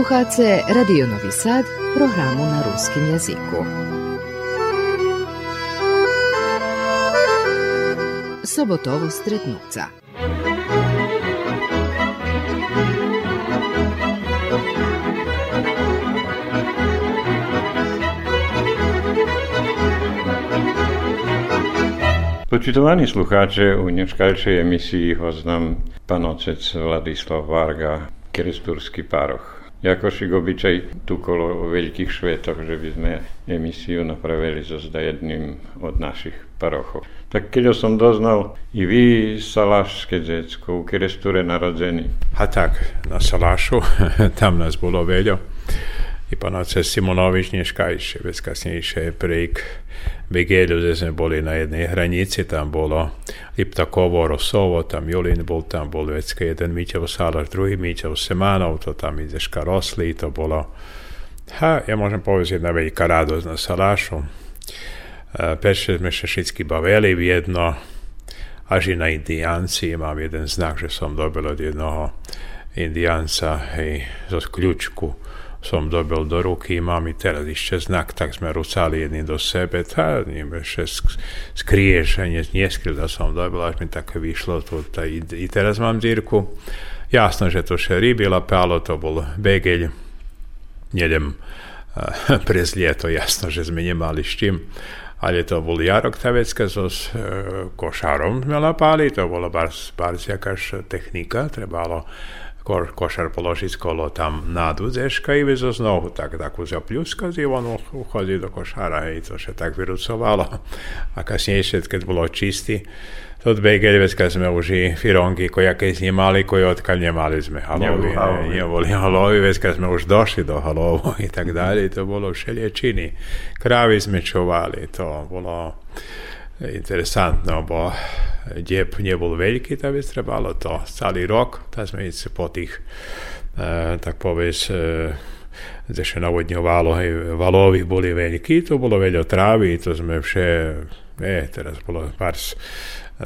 Poslušate Radio Novi Sad, programu na ruskim jazyku. Sobotovo stretnuca. Počitovani sluhače, u nješkaljšej emisiji ho znam pan ocec Vladislav Varga, kresturski paroh. Jakošik obyčaj tu kolo veľkých švetoch, že by sme emisiu napravili so jedným od našich parochov. Tak keď som doznal, i vy Salášské dziecko, u Keresture narodzení. A tak, na Salášu, tam nás bolo veľa. I pán otec Simonovič, dneškajšie, vec kasnejšie, prík. Vigéliu, kde sme boli na jednej hranici, tam bolo Liptakovo, Rosovo, tam Julin bol, tam bol vecka jeden Míťov Sálaš, druhý Míťov Semánov, to tam ideška rosli, to bolo, ha, ja môžem povedať, jedna veľká radosť na Salášu. Pešte sme sa všetky bavili v jedno, až i na Indiánci, mám jeden znak, že som dobil od jednoho Indiánca, hej, zo kľúčku, som dobil do ruky, mám i teraz ešte znak, tak sme rucali jedni do sebe, tá neviem, ešte skrieš, nie, neskryl som dobil, až mi také vyšlo, to, tá, i, i teraz mám dírku. Jasno, že to še rybila, pálo, to bol begeľ, nedem prez lieto, jasno, že sme nemali s čím, ale to bol jarok tá vecka so s uh, košárom sme lapali, to bola bars jakáž technika, trebalo kor, kosárpolózsitkolo tam na dudeška i za znovu tak, tako zapljuska i on uhodio do košara i to se tak virucovalo. A kasnije se kad bilo čisti, to od 2009 sme už i firongi kojaké snimali, koje otkad njemali sme halovi, ne, voli halovi, već už došli do halovo i tak dalje, to bilo všelje čini. Kravi sme čuvali, to bilo interesantno, bo džep nije bol veliki, da trebalo to cali rok, da smo ići po tih, e, tak poveć, gde e, še navodňovalo, hej, valovy boli veľkí, to bolo veľa trávy, to sme vše, e, teraz bolo pár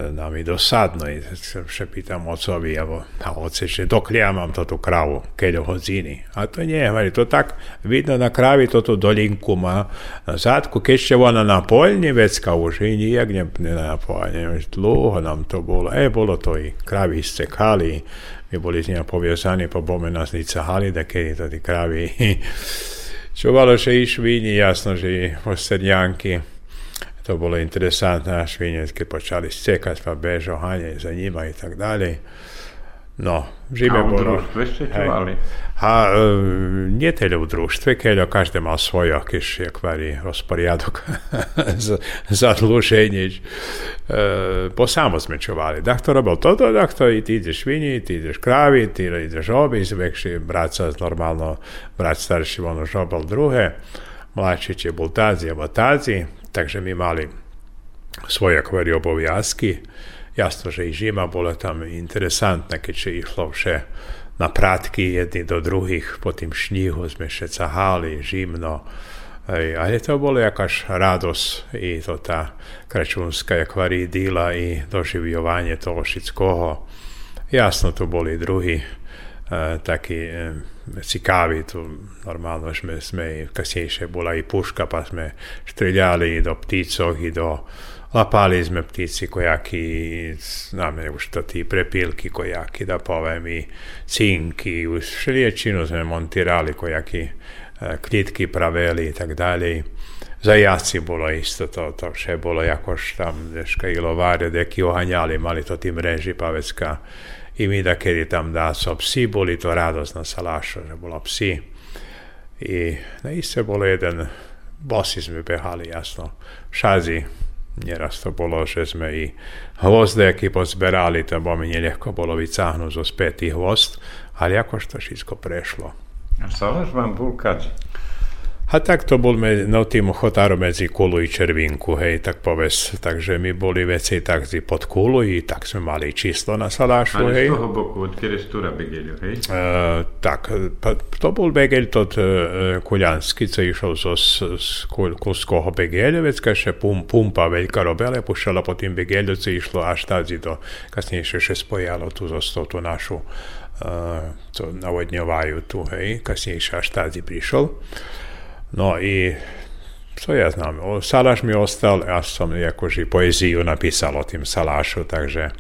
nám no i dosadno i se šepitam ocovi, evo, a oceče, dok li ja mam to tu kravu, keď ho zini. A to nije, veli, to tak vidno na kravi to tu dolinku ma na zadku, keď će ona na poljni vecka uži, i nijak nje na poljni, već dlugo nam to bolo. E, bolo to i kravi iscekali, mi boli s njima povjezani, pa bome nas ni cahali, da keď je to ti kravi. Čuvalo še i švinji, jasno, že i ostrnjanki to bolo interesantné, až keď počali stekať, pa bežo, hanje za njima i tak dalje. No, žive A u društve ste čuvali? A e, nie teda u društve, každý mal svoj akiš, jak vari, rozporiadok zadluženje. E, po samo sme čuvali. Da to robil toto, da to i ti ideš vinji, ti ideš kravi, ti ideš obi, zvekši brat sa normalno, brat starší, on už robil druhe, mladšič je bol tazi, alebo tazi, takže my mali svoje akvárie oboviazky. Jasno, že i žima bola tam interesantná, keďže išlo vše na prátky jedni do druhých, po tým šníhu sme še cahali, žimno, Ej, ale to bolo jakáž radosť i to tá kračúnska akvaridíla i doživjovanie toho všetkoho. Jasno, tu boli drugi e, takí e, cikávi, tu normálno sme, sme kasnejšie bola i puška, pa sme štreljali i do pticov i do lapali sme ptici kojaki, znam ne už to ti prepilki kojaki, da povem i cinki, už všeliječinu sme montirali kojaki klitky praveli i tak dalje. Za jaci bolo isto to, to vše bolo jakož tam deška i lovare, deki ohanjali, mali to ti mreži pa i mi da kedy tam da so psi, boli to radosť na salašu, že bolo psi. I na iste bolo jeden, bosi sme behali, jasno, šazi, nieraz to bolo, že sme i hvozdeky pozberali, to bo mi nelehko bolo vycáhnuť zo spätý hvozd, ale akož to všetko prešlo. A Salaš vám bol kať? A tak to bol me, no tým chotárom medzi kulu i červinku, hej, tak povedz. Takže my boli veci tak pod kulu i tak sme mali číslo na salášu, Ale hej. z toho boku, od Kerestura Begeľu, hej? Uh, tak, to bol Begeľ tot uh, Kuľansky, co išiel zo Kuského Begeľovecka, še pum, pumpa veľká robila, pušťala po tým Begeľu, co išlo až tady do, kasnejšie še spojalo tu zo tú našu to navodnjavaju tu, hej, kasnije štadi prišel. No i co ja znam, Salaš mi ostal, ja sam jakož i poeziju napisal o tim Salašu, takže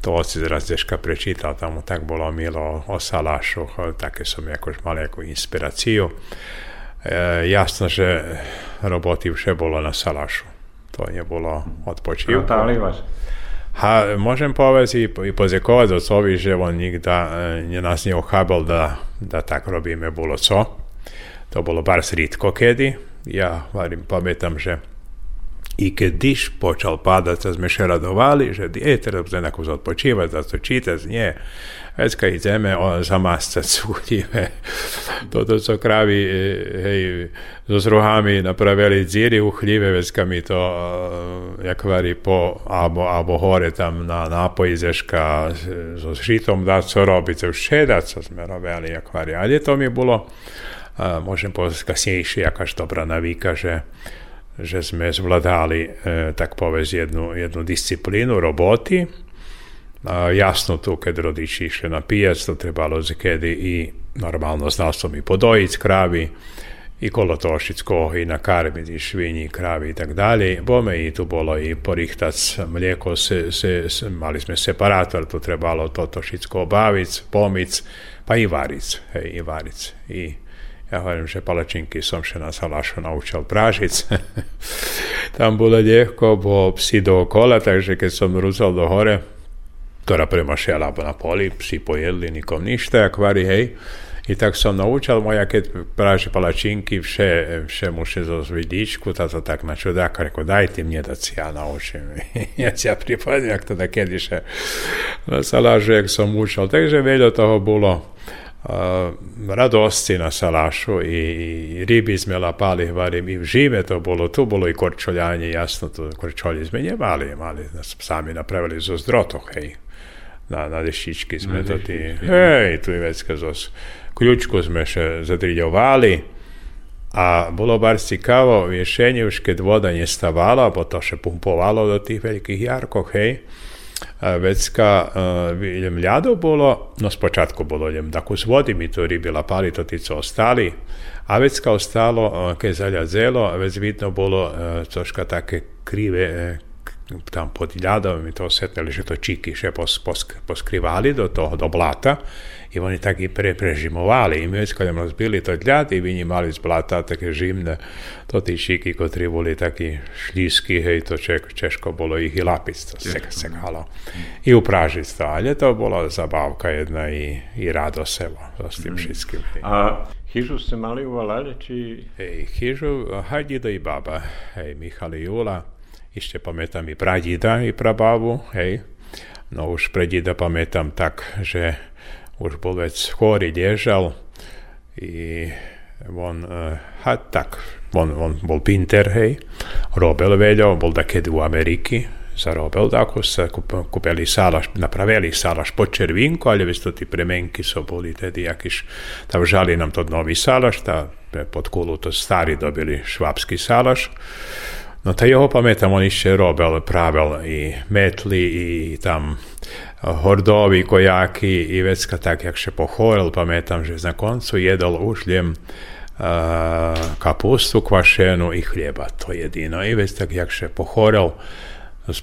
to si zraz deška prečítal, tam mu tak bolo milo o Salašu, také som jakož mal ako inspiraciju. E, jasno, že roboty vše bolo na Salašu. To nebolo odpočívku. vás? Ha, môžem povedať i, i pozjekovať ocovi, že on nikda e, nie nás neochábal da, da tak robíme bolo co. To bolo bardzo ritko kedy. Ja varim, pamiętam, że i když počal padat, sme še radovali, že je, treba se nekako odpočivati, da so čitati, nje. Već kaj ideme, on zamasta cudime. Toto so kravi, e, hej, so s napravili dziri u hljive, mi to, e, jak vari, po, abo, abo hore tam na napoj izeška, e, so žitom da so robice, vše da so sme robili, jak vari. Ali to mi je môžem povedať, kasnejšie, akáž dobrá navíka, že sme zvládali, e, tak povedz, jednu, jednu disciplínu roboti. A jasno tu, keď rodiči išli na pijac, to trebalo kedy i normalno som i podojic kravi, i kolotošić kohi, nakarmiti švinji, kravi i tak dalje. Bome i tu bolo i porihtac mlijeko, se, se, mali sme separator, tu trebalo to tošicko obavic, pomic, pa i varic, hej, i varic. I ja hovorím, že palačinky som še na salašu naučil pražiť. Tam bolo ľahko, bo psi dookola, takže keď som rúcal do hore, ktorá premašila na poli, psi pojedli, nikom ništa, akvári, hej. I tak som naučil moja, keď praži palačinky, vše, vše muši zo vidičku, táto tak na čudáka, reko, dajte mne da si ja naučím. ja si ja pripadnem, ak to da kedyše na salážu, jak som učil. Takže veľa toho bolo radosti na salašu i ryby sme lapali, varím, i v žime to bolo, tu bolo i korčoljanje, jasno, to korčolje sme nemali, mali, sami napravili zo zdrotoh, hej, na, na dešički sme to ti, hej, tu je vecka zos, ključku sme še zadriljovali, a bolo bar cikavo rješenje, už keď voda nestavala, bo to še pumpovalo do tih velikih jarkov, hej, vecka e, ljemljado bolo, no spočatku bolo ljem tako zvodim i to ribila palitotica ostali, a već kao ostalo, e, kaj zaljazelo, već vidno bolo e, coška take krive tam pod ljadom i to setneli, že to čiki še pos, pos, poskrivali do toho, do blata i oni tak i pre, prežimovali. I već kad im razbili to ljad i vi mali z blata žimne, to ti šiky, kotri boli takí šlísky, hej, to ček, češko bolo ich i lapic, to se, sekalo. I upražiť to, ale to bola zabavka jedna i, i radosť s tým všetkým. A chyžu ste mali u Valade, či... Hej, chyžu, hajdido i baba, hej, Michal i Jula, ešte pamätám i pradida i prababu, hej, no už predida pamätám tak, že vec chorý, diežal i on, uh, ha, tak, on, on bol pinter, hej, robil veľa, bol takedy u Ameriky, zarobil tako, sa kúpili sálaš, napravili sálaš pod červinku, ale već to ti premenky so boli tedy jakiš, tam žali nam to novi sálaš, ta pod kulu to stari dobili švapski sálaš, No ta jeho pamätám, on ešte robil, pravil i metli, i tam hordovi, kojaky i vecka tak, jak še pohoril, pamätám, že na koncu jedol ušljem uh, kapustu kvašenu i hljeba, to jedino. I već tak, jak še pohoril,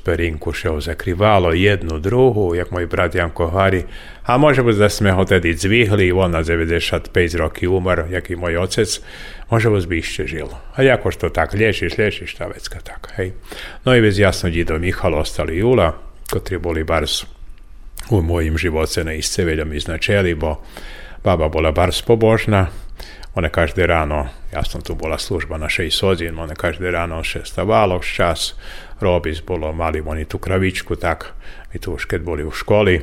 perinku šel zakrivalo jednu, drugu, jak môj brat Janko Hari. A može biti da sme ho tedy zvihli, on na 95 roky umar, jak i môj otec, može bi ešte žil. A jako što tak, lješiš, lješiš, ta vecka tak, hej. No i već jasno Dido Michal ostali Jula, kotri boli bars u mojim živoce na isceveljom iznačeli, bo baba bola bars pobožna, one každé ráno, jasno tu bola služba na 6 hodín, one každé ráno 6 stavalo čas, robis bolo, mali oni tu kravičku, tak, mi tu už boli u školi,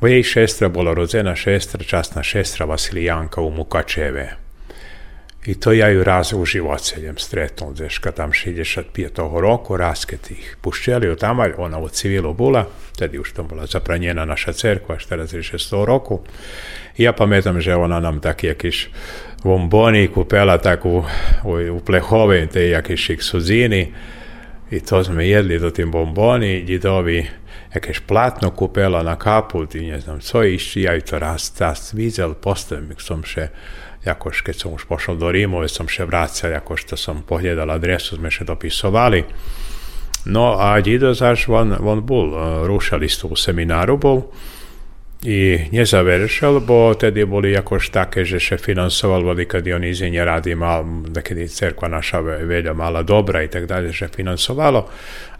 bo jej šestra bola rodzena šestra, časna šestra Vasilijanka u Mukačeve. I to ja ju raz u živoceljem stretnul, deška tam 65. roku, raz kad ih pušćeli u tamalj, ona u civilu bula, tedy už to bola zapranjena naša cerkva, 46. roku. I ja pamätam, že ona nam tak jakiš bomboni kupela tak u, u, u plehove, te jakiš suzini, i to sme jedli do tim bomboni, djedovi jakieś platno kupila na kaput i nie znam co i ja i to raz, raz widział, potem som še jakož keď som už pošol do Rímu, som še vracal, jakož to som pohľadal adresu, sme še dopisovali. No a Dido zaš, on, on bol, rušali z toho semináru bol, i nie završil, bo tedy boli jakož také, že še finansoval Vladika Dionizije nje radi mal, nekedy cerkva naša velja mala dobra i tak dalje, že finansovalo,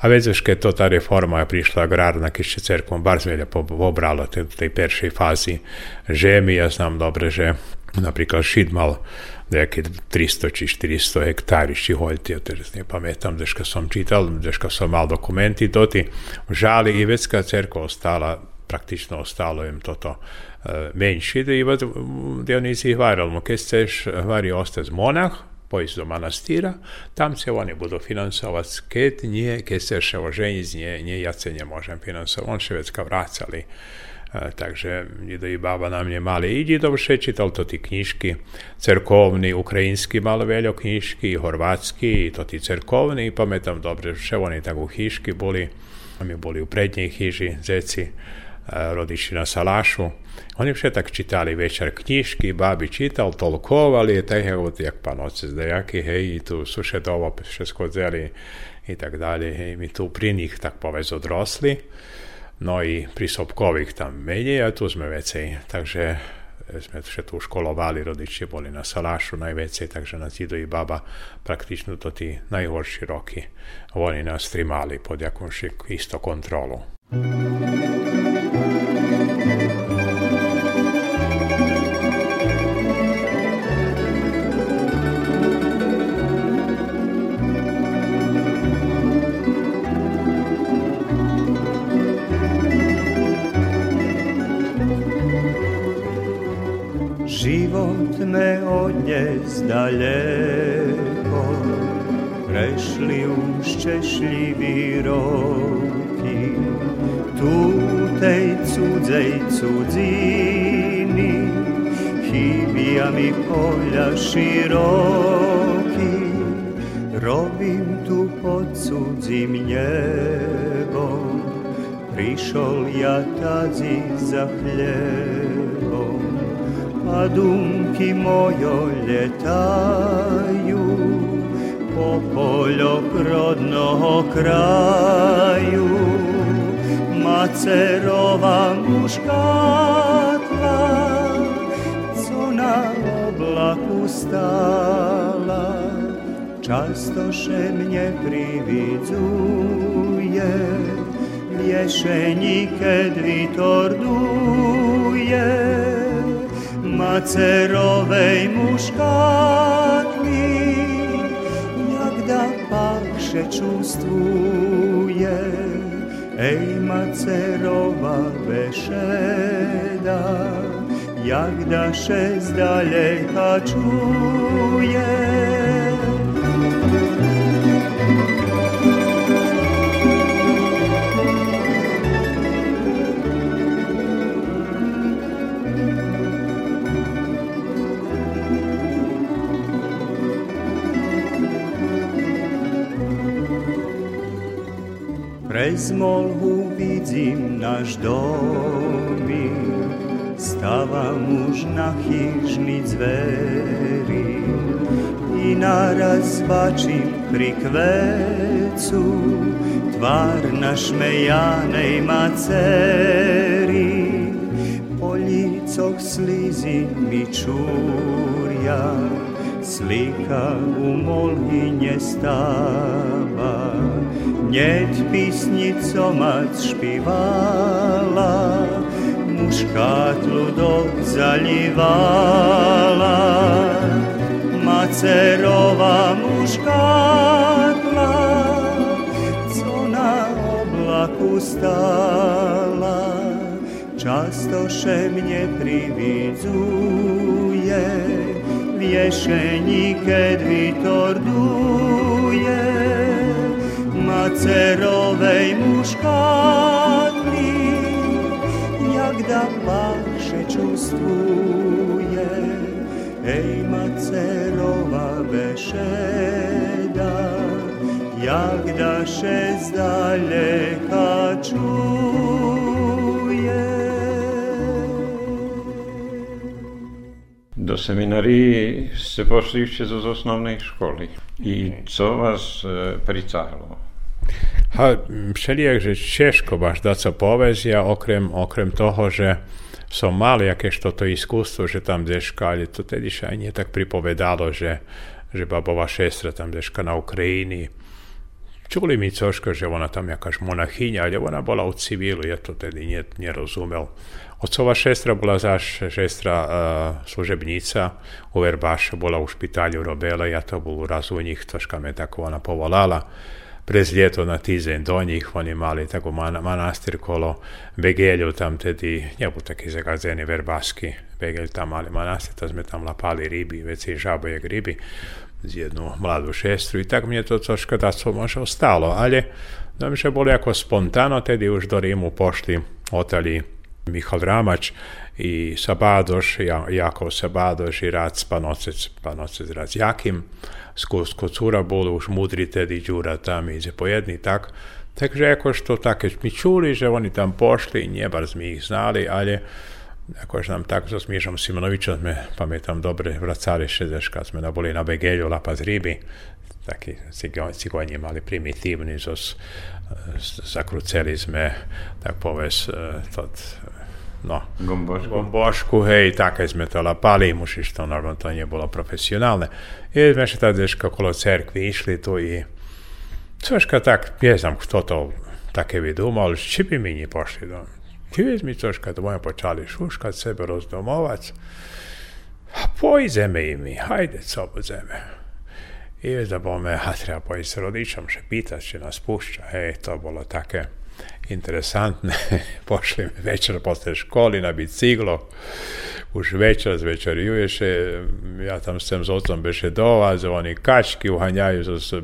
a već kad to ta reforma je prišla agrarna, ki še cerkvom bar zvelja pobralo te, tej peršej fazi žemi, ja znam dobre, že napríklad šit mal nejaké 300 či 400 hektári šiholjti, teraz ne pamätam, deška som čital, deška som mal dokumenti doti, žali i vecka cerkva ostala praktično ostalo im toto uh, menši, da i Dionisi hvarali mu, keď chceš hvari ostati monah, pojść do manastira, tam se oni budu finansovati, keď nie, keď chceš evo ženjić, nie, nie, ja se nie možem finansovati, on še već vracali. Uh, E, takže nedojíbáva na mne mali. Idi dovše, čítal to ty knižky, cerkovný, ukrajinský mal veľa knižky, horvátsky, to ty cerkovný, pamätám dobre, vše oni tak u chyšky boli, my boli u prednej chyži, zeci, e, rodiči na salašu. Oni vše tak čitali večer knjiški, babi čital, tolkovali, taj je od jak pa noce zdajaki, hej, tu su še dovo, še i tak dalje, hej, mi tu pri njih tak povez odrosli no i pri Sobkovih tam menej, a tu sme vecej, takže sme vše tu školovali, rodiči boli na Salašu najvecej, takže Zidu i baba praktično to ti najhorší roky. Oni nas trimali pod jakąś isto kontrolu. Život poľa široký, robím tu pod cudzím nebom, prišol ja tadzi za chliebom a dumky mojo letajú po poľok rodnoho kraju. Macerova muškatla, ustala, častoše mnie priwidzuje, wieszeni kedwi torduje, macerowej muszkatli, jak da pak się. Ej, macerowa beszeda, jak da się z daleka czuje. Prez molhu vidím náš domy, stávam už na chyžný zveri i naraz bačím pri kvecu tvár na šmejanej macery. Po lícoch slízy mi čúria, slika u molhy nestáva. Nieť písni, co mu škatlu dok zalivala, macerova mu škatla, co na oblaku stala. Častoše mnie prividzuje, wieszeni kiedy witor duje, macerowej mu szkatla. bogostvuje, ej macerova bešeda, jak da še zdaleka čuje. Do seminariji se pošli jeszcze z osnovnej szkoły. I co was e, pricahlo? Ha, všelijak, že Češko baš da co povezi, okrem, okrem toho, že som mal jakéž toto iskustvo, že tam deška, ale to tedy aj nie tak pripovedalo, že, že babova šestra tam deška na Ukrajini. Čuli mi coško, že ona tam jakaž monachyňa, ale ona bola u civilu, ja to tedy nie, nerozumel. Otcova šestra bola zaš šestra uh, služebnica, u Verbaša bola u špitalju Robela, ja to bol u njih, troška me tako ona povolala prez ljeto na tizen do njih, oni mali tako man, manastir kolo Begelju tam tedy, njemu taki zagazeni verbaski, Begelj tam mali manastir, to sme tam lapali ribi, već i žabojeg ribi, z jednu mladu šestru i tak mi je to troška da co može ostalo, ali da mi še bolo jako spontano, tedy už do Rimu pošli otali Michal Ramač i Sabadoš, Jakov Sabadoš i Rac Panocec, Panocec Rac Jakim, skôr cura bolo už mudri tedy Đura tam i zapojedni tak. Takže jakož to také mi čuli, že oni tam pošli, nebar sme ich znali, ale akož nám tak so Smiešom Simonovičom sme, pamätám dobre, vracali šedeška, sme boli na Begelju, Lapas ryby, takí cigoni mali primitívny, zos, zakruceli sme, tak povedz, tot, no, Gombošku. gombošku, hej, také sme to lapali, mušiš to, naravno, to nie bolo profesionálne. I sme še tad deška okolo cerkvi išli tu i troška tak, ne znam kto to viduma, ali či bi mi njih pošli do Ti mi troška da bomo počali šuškat sebe, rozdomovac. A pojzeme i mi, hajde, co zeme. I da bome, a treba pojći s rodičom, še pitat će nas pušća. Hej, to bolo také interesantne. Pošli večer posle školi na biciklo. Už večer zvečerjuješe, ja tam sem s otcom beše dolaze, oni kački uhanjaju s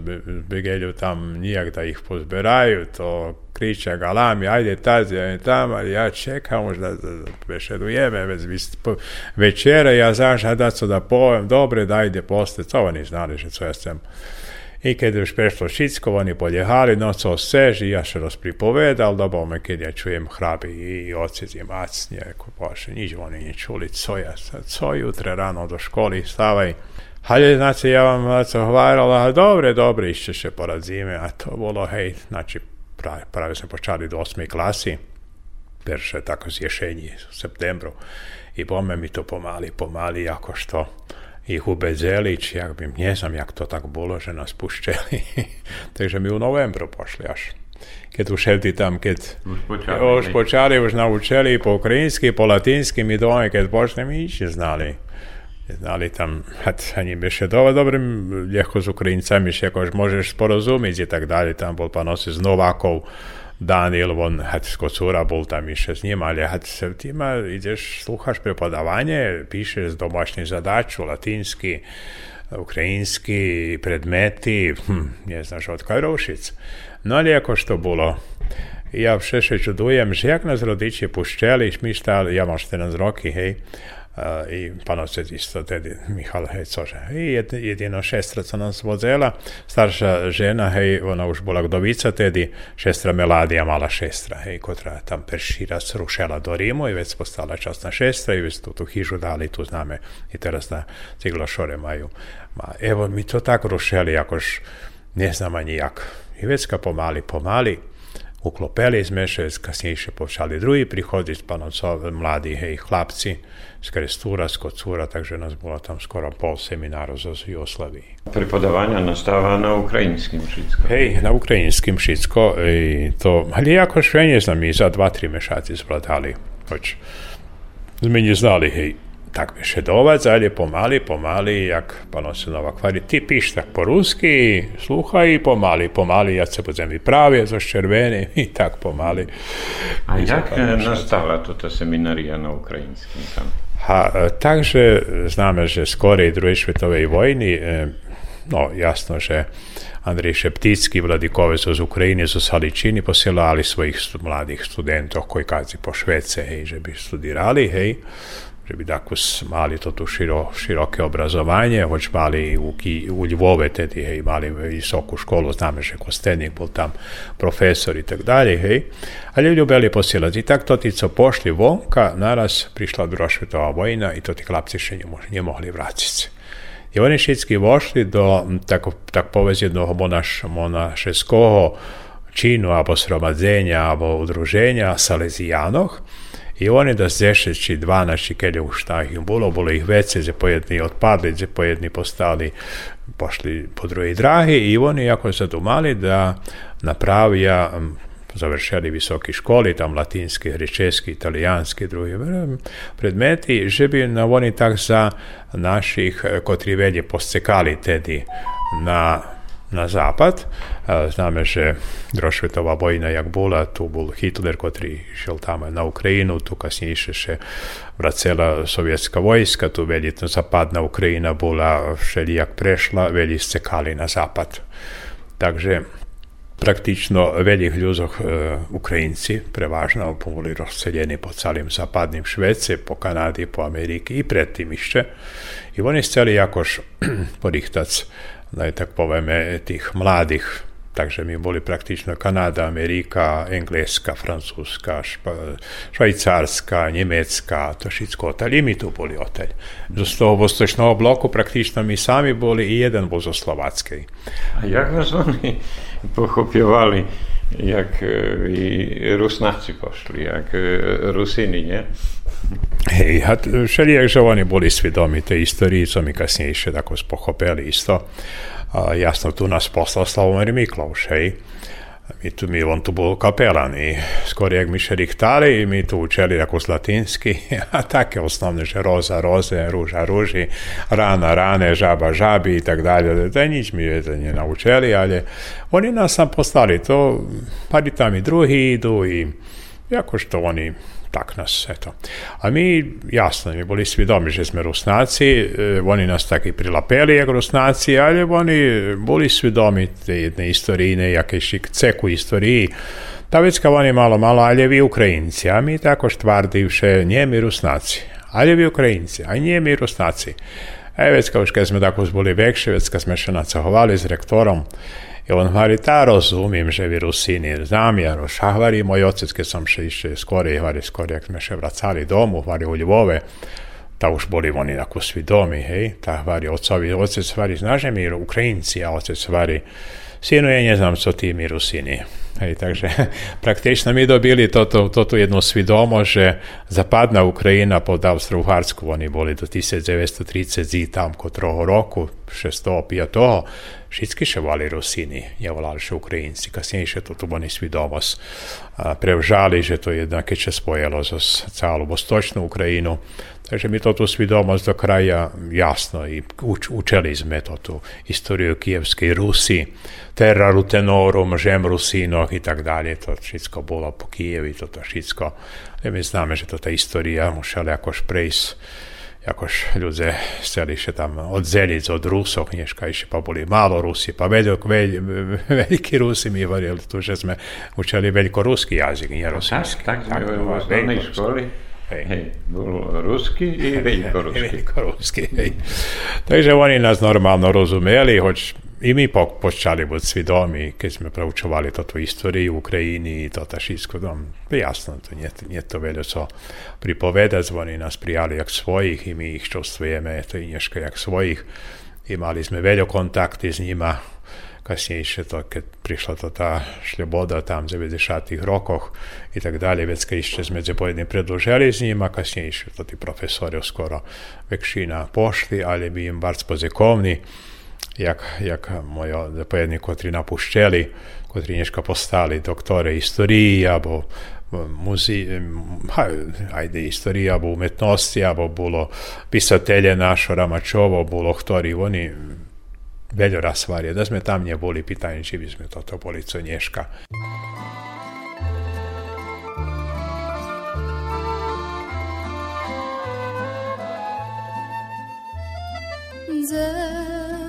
begelju tam nijak da ih pozberaju, to kriča galami, ajde tazi, ajde tam, ali ja čekam už da, da beše dujeme, već ja zaša da co da povem, dobre, da posle, to oni znali, co ja sam i keď už prešlo všetko, oni poljehali, nocou seži, ja še rozpripovedal, da bome, keď ja čujem hrabi i otec i macnje, bože, nič oni nie čuli, co ja, co jutre rano do školy, stavaj. Ali, znači, ja vam co hvarala, dobre, dobre, išće še poradzime, a to bolo, hej, znači, pravi, pravi smo počali do osmi klasi, perše tako zješenji u septembru, i bome mi to pomali, pomali, jako što, ich ubedzelić, jak bym, nie znam jak to tak bolo, že nás pušťali. Takže my u novembru pošli až. Keď už šelti tam, keď Už počali. už počali, už naučili po ukrajinsky, po latinsky, my doma, keď pošli, my nič neznali. Znali tam, ani beše dobro, dobro, ljehko s Ukrajincami, še akož možeš sporozumieť i tak dalje, tam bol pan z Novakov, Daniel, on had kocura bol tam išće s njima, ali had se tima ideš, sluhaš prepodavanje, pišeš domašnju zadaču, latinski, ukrajinski, predmeti, hm, ne znaš od Kajrošic. No ali ako što bilo, ja vše še čudujem, že jak nas rodiči puščeli, mi stali, ja mám 14 roky, hej, i panovce isto tedy Michal, hej, cože, i jed, jedino šestra co nas vozela, starša žena, hej, ona už bola gdovica tedy, šestra Meladija, mala šestra, hej, kotra tam peršira srušela do Rimu i već postala časna šestra i već tu, tu hižu dali, tu zname i teraz na ciglo šore maju. Ma, evo, mi to tak rušeli, jakož ne znamo nijak. I već ka pomali, pomali, uklopeli, zmešali, kasneje še počali drugi prihoditi, pa nocoj mladi hej, hlapci, skres z skocura, takže nas bilo tam skoro pol seminara za Jugoslaviji. Prepodawania nastała na ukraińskim wszystko. Hej, na ukraińskim wszystko i e, to, ale jakoś ja nie znam, za dwa, trzy miesiące splatali, choć my nie hej, tak šedovac, ali pomali, pomali, jak pano synova kvari, ti piš tak po ruski, sluchaj, pomali, pomali, ja se budem vyprávět zo červený, i tak pomali. A I jak zapálim e, nastala tota seminaria na ukrajinskim tam? Ha, e, takže znamo, že skorej druhej svetovej vojny, e, no jasno, že Andrej Šepticki, vladikove su iz Ukrajine, su Saličini posjelali svojih mladih studentov koji kazi po Švece, hej, že bi studirali, hej. Že by tako mali toto širo, široke obrazovanje, hoć mali u, u Ljubove tedy, hej, mali visoku školu, znamo že Kostenik bol tam profesor i tak dalje, hej, ali ljubeli posielati. I tak to ti co pošli vonka, naraz prišla svetová vojna i to ti klapci še nie mohli vrátiť se. I oni všetci vošli do tak, tak povez jednog monaš, monašeského činu, alebo sromadzenja, alebo udruženja Salezijanoh, i oni da z 10 či 12 keď už tak im bolo, bolo ich vece, že pojedni odpadli, že pojedni postali, pošli po druhej dráhy i oni ako sa tu mali da napravia završili visoke školi, tam latinski, grečeski, italijanski, drugi predmeti, že bi na oni tak za naših, kotri velje poscekali tedy na na západ. Známe, že druhá vojna, jak bola, tu bol Hitler, ktorý šiel tam na Ukrajinu, tu kasnejšie še vracela sovietská vojska, tu veli západná Ukrajina bola všelijak prešla, veli scekali na západ. Takže praktično velikih ľudoch e, Ukrajinci prevažno boli rozseljeni po celým západným Švece, po Kanadi, po Ameriki i predtým ešte. I oni chceli jakož porichtac da je tak poveme, tih mladih takže mi boli praktično Kanada, Amerika, Engleska, Francuska, špa, Švajcarska, Njemecka, to všetko otelj. I mi tu boli otelj. Z toho vostočného bloku praktično mi sami boli i jeden bol zo Slovackej. A jak vás oni pochopiovali, jak i Rusnáci pošli, jak Rusini, nie? Hej, hát všelijak, že oni boli svedomi tej histórii, co mi kasnejšie tako pochopili isto. A jasno, tu nas poslal Slavomir Miklauš, hej. Mi tu, mi, on tu bol kapelan i skoro jak mi še riktali i mi tu učeli ako latinski, a take osnovne, že roza, roze, ruža, ruži, rana, rane, žaba, žabi i tak dalje. Da nič mi je ne naučili, ali oni nas sam poslali to, pa tam i drugi idu i jako što oni tak nas, eto. A mi, jasno, mi boli svidomi, že sme Rusnaci, e, oni nas tak i prilapeli jak Rusnaci, ali oni boli svidomi te jedne istorijne, jaké šik ceku istoriji, ta vecka oni malo, malo, ali vi Ukrajinci, a mi tako štvardivše, nije mi Rusnaci, ali vi Ukrajinci, a nije mi Rusnaci. E, tako kad smo še nacahovali s rektorom, i on hovorí, tá rozumiem, že vy Rusíni zámiar, však hovorí môj otec, keď som še ešte skôr, hovorí skôr, jak sme še vracali domu, hovorí u Lvove, tá už boli oni ako svidomi, hej, tá hovorí otcovi, otec hovorí, znáš, my Ukrajinci, a otec hovorí, synu, ja neznám, co tí my Rusíni. Hej, takže praktično mi dobili toto, toto jednu svidomo, že zapadna Ukrajina pod Austro-Uharsku, oni boli do 1930 tam kod troho roku, 605 Všetky še volali Rusini, je volali še Ukrajinci, kasnije še to tu oni svi domos prevžali, že to jednake će spojilo za calu vostočnu Ukrajinu. Takže mi to tu svi domos do kraja jasno i uč, učeli sme to tu istoriju Kijevskej Rusi, terraru tenorum, žem Rusinoh i tak dalje, to všetko bolo po Kijevi, toto všetko. Mi zname, že to ta istorija mušala jakož prejsť jakož ľudia chceli še tam odzeliť od Rusov, dneška pa boli malo Rusi, pa velik, veľ, veľkí Rusi mi hovorili tu, že sme učili veľkoruský jazyk, nie rusinský. Tak, tak, tak, v škole Hej. hej. Bol rusky i veľkorusky. veľkorusky hej. Takže oni nás normálno rozumeli, hoč i mi po, počali biti svidomi kad smo proučovali to istoriju u Ukrajini i to tašinsko dom. No, jasno, to nije, nije to veljo co pripoveda, zvoni nas prijali jak svojih i mi ih čustvujeme, to i nješka jak svojih. Imali smo veljo kontakti s njima, nima, kasnejšie to, keď prišla to tá šľoboda tam v 90. rokoch i tak dalje, već kad ešte sme pojedni predložili s njima, kasnejšie to ti profesori skoro vekšina pošli, ali bi im barc pozekovni, jak, jak mojo zapojedni, kotri napuščeli, kotri nješka postali doktore istoriji, abo muzi, ha, ajde, istorija, abo umetnosti, abo bolo pisatelje našo Ramačovo, bolo htori, oni veľoraz varie. Da sme tam neboli, pytanie, či by sme toto boli co dneška.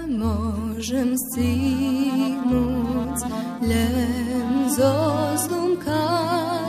Môžem stihnúť len zo zlomkám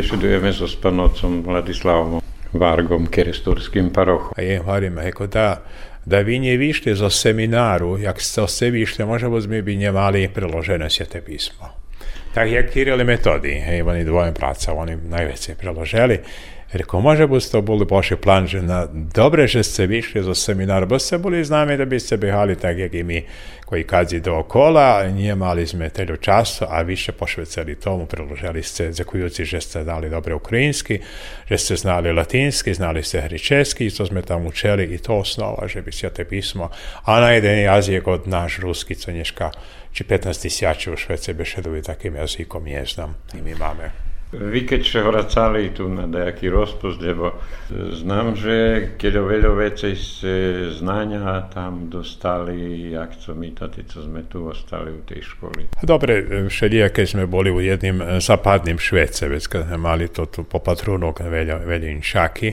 Besedujeme so spanocom Vladislavom Vargom, keresturským parochom. A je hovoríme, ako da, da vi nie vyšli zo semináru, jak ste se vyšli, možda by sme by nemali preložené svete písmo. Tak jak Kiril i Metodi, hej, oni dvojem práca, oni najveće preložili. Rekao, može bi to boli vaši plan, že na, dobre, že ste vyšli zo seminara, bo ste boli z nami, da bi ste behali tak, jak i mi, koji kadzi dookola, nije mali sme telju času, a više pošvecali tomu, preložili ste, zakujući, že ste znali dobre ukrajinski, že ste znali latinski, znali ste hričeski, i to sme tam učeli, i to osnova, že bi svete pismo, a na jeden jazyk od naš ruski, co nješka, či 15 tisiači u Švece bešedovi takim jazykom je znam, i mi máme. Vy keď ste vracali tu na nejaký rozpust, lebo znam, že keď o veľa vecej ste znania tam dostali, jak co my tady, co sme tu ostali u tej školy. Dobre, keď sme boli u jedným zapadným Švece, već kad sme mali to tu po patrunok veľa, veľa šaky,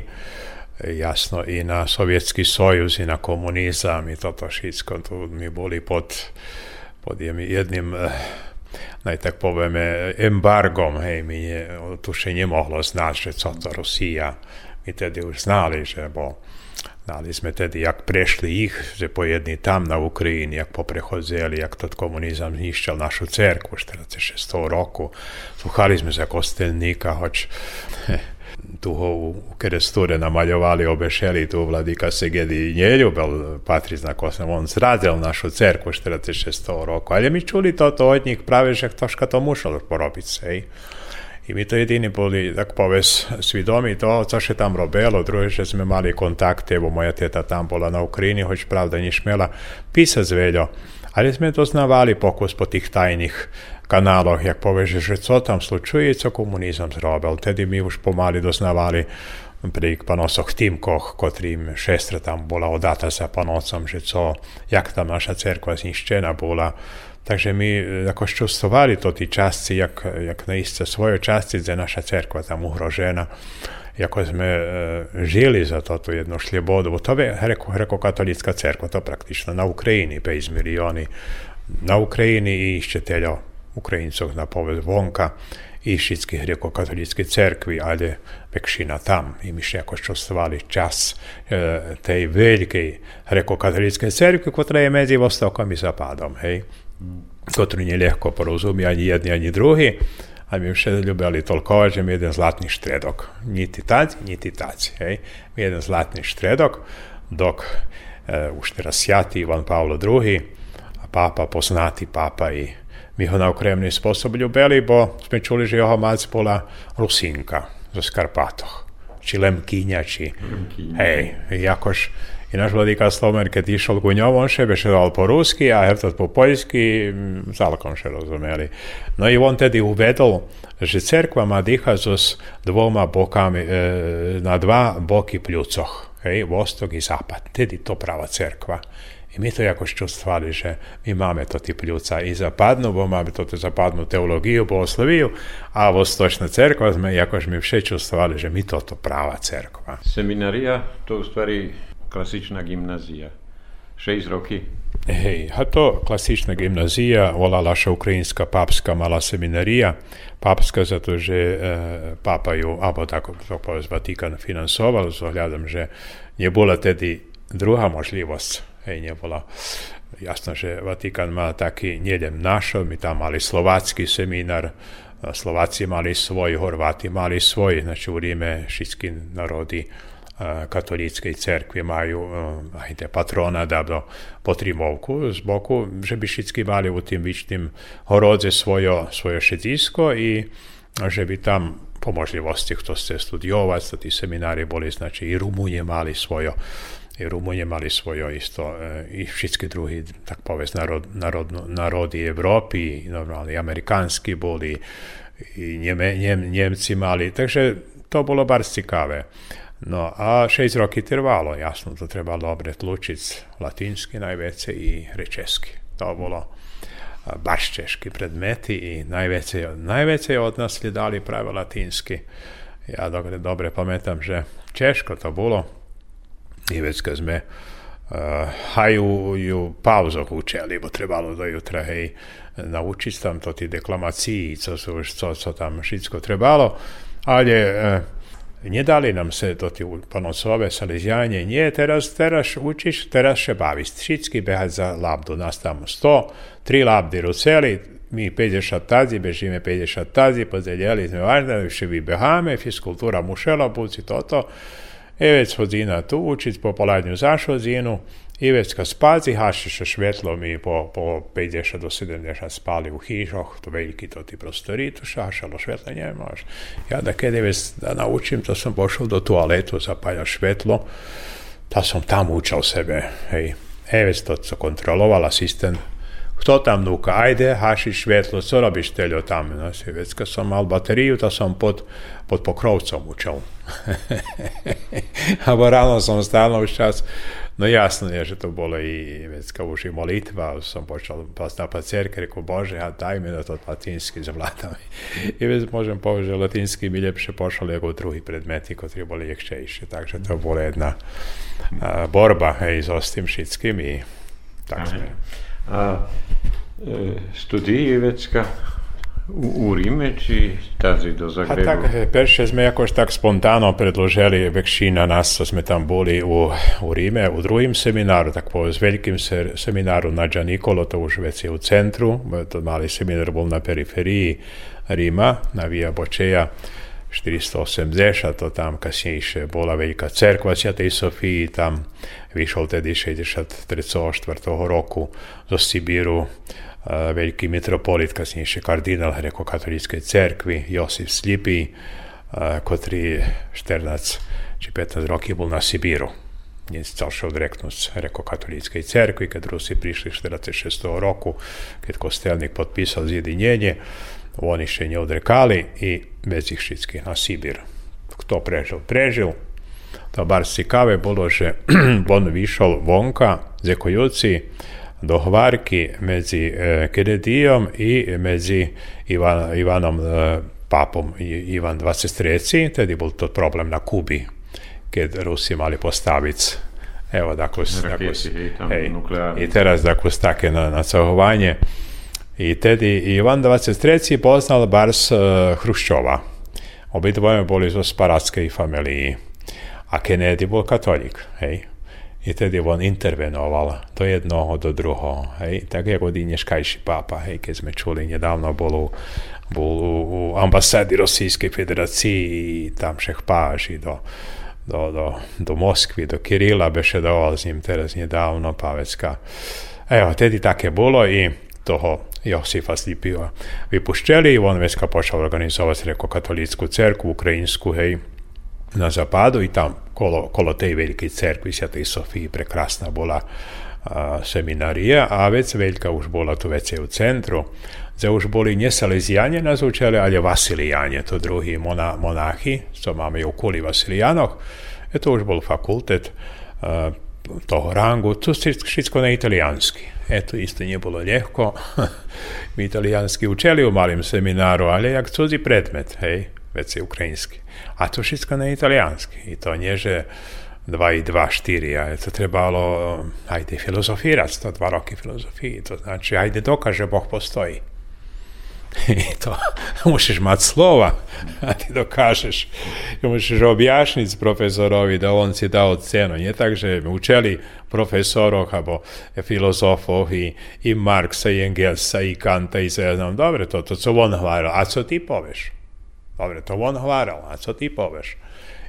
jasno i na Sovjetski sojuz i na komunizam i toto všetko, tu mi boli pod, pod jednim naj tak povieme, embargom, hej, mi je, tu še nemohlo znať, že co to Rusija. Mi tedy už znali, že bo Znali sme tedy, jak prešli ich, že pojedni tam na Ukrajini, jak poprehodzeli, jak tot komunizam zniščal našu cerku 46 roku. Sluchali sme za kostelnika, hoč u Keresture namaljovali, obešeli tu vladika Segedi nje ljubel patrizna kosna, on zradil našu cerku 46 roku, ali mi čuli to, to od njih pravi, že toška to mušalo porobiti se. I mi to jedini boli, tak povedz, svidomi to, co še tam robilo, druge, že sme mali kontakte, bo moja teta tam bola na Ukrajini, hoć pravda nie śmiela pisać zveljo. Ali sme doznavali pokus po tých tajných kanáloch, jak povieš, že co tam slučuje, co komunizm zrobil. Tedy my už pomaly doznavali pri panosoch Timkoch, kotrým šestra tam bola odata za panocom, že co, jak tam naša cerkva zniščena bola. Takže my jako ščustovali to ti časci, jak, jak naiste svoje časci, gdje naša cerkva tam uhrožena jako sme e, žili za toto jednu šljebodu, bo to je greko-katolicka cerkva, to praktično na Ukrajini, 5 milioni na Ukrajini i iščeteljo Ukrajinców na pobyt w Łąka i wszystkich grekokatolickiej cerkwi, ale większyna tam. I myśmy jakoś czasowali czas e, eh, tej wielkiej grekokatolickiej cerkwi, która jest między Wostokiem i Zapadem, hej? Którą nie lekko porozumie ani jedni, ani drugi, a my wszyscy lubili tolkować, że jeden zlatny sztredok. Niti tacy, niti tacy, hej? Jeden zlatny sztredok, dok eh, e, już teraz jati Ivan Paolo II, a papa poznati papa i mi ho na ukremni sposob ljubili, bo sme čuli, že jeho mac bola Rusinka zo Skarpatoch. Či Lemkinja, či... Hej, jakož i naš vladika Slomer, kad išao ku njom, on še bešedoval po ruski, a Heftat po poljski, zalkom še razumeli. No i on tedy uvedol, že cerkva ma diha s dvoma bokami, e, na dva boki pljucoh, hej, vostok i zapad. Tedy to prava cerkva. I mi to jakoś čustvali, že mi máme to ti pljuca i zapadnu, bo máme to zapadnu teologiju, bogosloviju, a vostočna cerkva sme jakož mi vše čustvali, že mi to to prava cerkva. Seminarija to u stvari klasična gimnazija. Šest roky. Hej, a to klasična gimnazija, volala še ukrajinska papska mala seminarija. Papska zato, že e, papa ju, abo tako to povez Vatikan finansoval, zohľadom, že nie bola tedy druhá možlivosť. Hej, nebola jasno, že Vatikan má taký, nielen našo, my tam mali slovácky seminár, Slováci mali svoj, Horváti mali svoj, znači u Ríme všetky národy katolíckej cerkvi majú aj tie patrona dávno potrimovku z boku, že by všetky mali u tým vyčným horodze svoje, svoje šedisko i že by tam po možlivosti kto chce studiovať, to seminári boli, znači i Rumúnie mali svoje i Rumunje mali svoje isto i všetky drugi, tak povest, narod, narod, narodi Evropi, normalni amerikanski boli, i Njeme, Njem, Njemci mali, takže to bolo bar ciekawe. No a šest roky trvalo, jasno, to treba dobre tlučic latinski najveće i rečeski. To bolo baš češki predmeti i najveće, najveće od nas dali pravo latinski. Ja dobre, dobre pamätam, že češko to bolo. I već kad sme uh, haju ju pauzoch učili, bo trebalo do jutra hej, naučiť tam to ti deklamaciji, co, su, co, co tam všetko trebalo, ali uh, nie dali nam se to ti ponosove salezijanje, nie, teraz, teraz učiš, teraz še baviš. Všetky behať za labdu, nás tam 100, tri labdy ruceli, mi 50 tazi, bežíme 50 tazi, pozdjeljeli sme važno, še vybeháme, fiskultura mušela, buci toto. I već hodina tu učiť, po poladnju zaš hodinu, i već kad spazi, hašiše švetlo mi po, po 50 do 70 spali u hižoh, to veliki to ti prostori, tu šašalo švetlo nemaš. Ja da kada već da naučim, to sam pošao do toaletu, zapalja švetlo, ta sam tam učal sebe, hej. E, već to co kontroloval asistent, kto tam nuka, ajde, haši švetlo, co robiš teljo tam? No, si, već kad sam mal bateriju, to sam pod, pod pokrovcom učal. A rano sam stalno už čas No jasno je, že to bolo i već kao už i molitva, sam počal pa cerke, rekao Bože, a daj mi da to latinski zavladam. I već možem povedať, že latinski mi ljepše pošao nego drugi predmeti koji boli ljekšejši. Takže to bola jedna a, borba hej, s ostim šitskim i tak A e, studiji vecka u, u Rime, či tazi do Zagrebu? Tak, perše sme jakož tak spontano predložili väčšina nás, co sme tam boli u, u Rime, u druhým semináru, tak povedz, veľkým se, semináru na Gianicolo, to už veci u centru, to mali seminár bol na periferii Rima, na Via Bočeja, 480, to tam kasnejšie bola veľká cerkva Sviatej Sofii, tam vyšol tedy 63. roku zo Sibíru veliki mitropolit, kasnejši kardinal Grekokatolíckej cerkvi, Josif Slipý, ktorý 14 či 15 rokov bol na Sibíru. Dnes chcel sa odreknúť z Grekokatolíckej cerkvi, keď Rusi prišli 46. roku, keď kostelník podpísal zjedinenie, oni ešte neodrekali i bez ich všetkých na Sibír. Kto prežil? Prežil. To bar ciekawe bolo, že on vyšol vonka, zekujúci, do hvarki medzi e, i medzi Ivan, Ivanom e, papom Ivan 23. Tedy bol to problem na Kubi, keď Rusi mali postaviť evo, dakle, dakle, hej, i teraz dakle, také na, nacahovanje. I tedy Ivan 23. poznal bars uh, Hruščova. Obidvoje boli zo sparatskej familiji. A Kennedy bol katolík, hej i tedy on intervenoval do jednoho, do druhého. Hej? Tak ako dneškajší pápa, hej? keď sme čuli, nedávno bol, bol u ambasády Rosijskej federácii, tam všech páži do, do, do, do Moskvy, do Kirila bešedoval s ním teraz nedávno Pavecka. Evo, tedy také bolo i toho Josifa Slipila vypuštěli, on dneska pošel organizovat jako katolickou cerkvu ukrajinskou, hej, na zapadu i tam kolo, kolo tej velike cerkvi Svetej Sofiji prekrasna bola a, seminarija, a vec velika už bola tu vec je centru, gdje už boli ne salezijanje nazvučali, ali vasilijanje, to drugi mona, monahi, što mamy okoli vasilijanov, e to už bol fakultet, a, toho rangu, to všetko na italijansky. Eto, isto nije bilo ljehko. Mi italijanski učeli u malim seminaru, ali jak cudzi predmet, hej, već je ukrajinski. A to všetko na italijansky. I to nie, že 2 i 2, 4, ale to trebalo, ajde, filozofírať, to dva roky filozofii. To znači, ajde, dokaže Boh postoji. I to musíš mať slova a ty dokážeš. Musíš objasniť profesorovi da on si dao cenu. Nie tak, že učeli profesoroch alebo filozofoch i, i Marksa, i Engelsa, i Kanta, i Zeznam. Dobre, to, to co on hvaral. A co ty povieš? Dobre, to on hváral, a co ty povieš?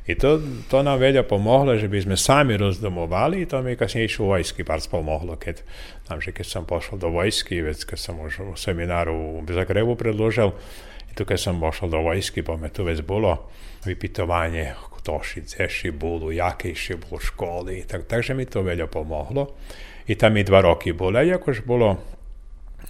I to, to nam velja pomoglo, že bi sme sami rozdomovali i to mi je kasnije išlo u vojski bar pomoglo. Kad, znam, že kad sam pošao do vojski, već kad sam už u seminaru u Zagrebu predložil, i tu kad sam pošao do vojski, pa me tu već bilo vypitovanje toši, ceši bulu, jakejši bul u školi. Tak, takže mi to velja pomoglo. I tam i dva roki bula, iako je bilo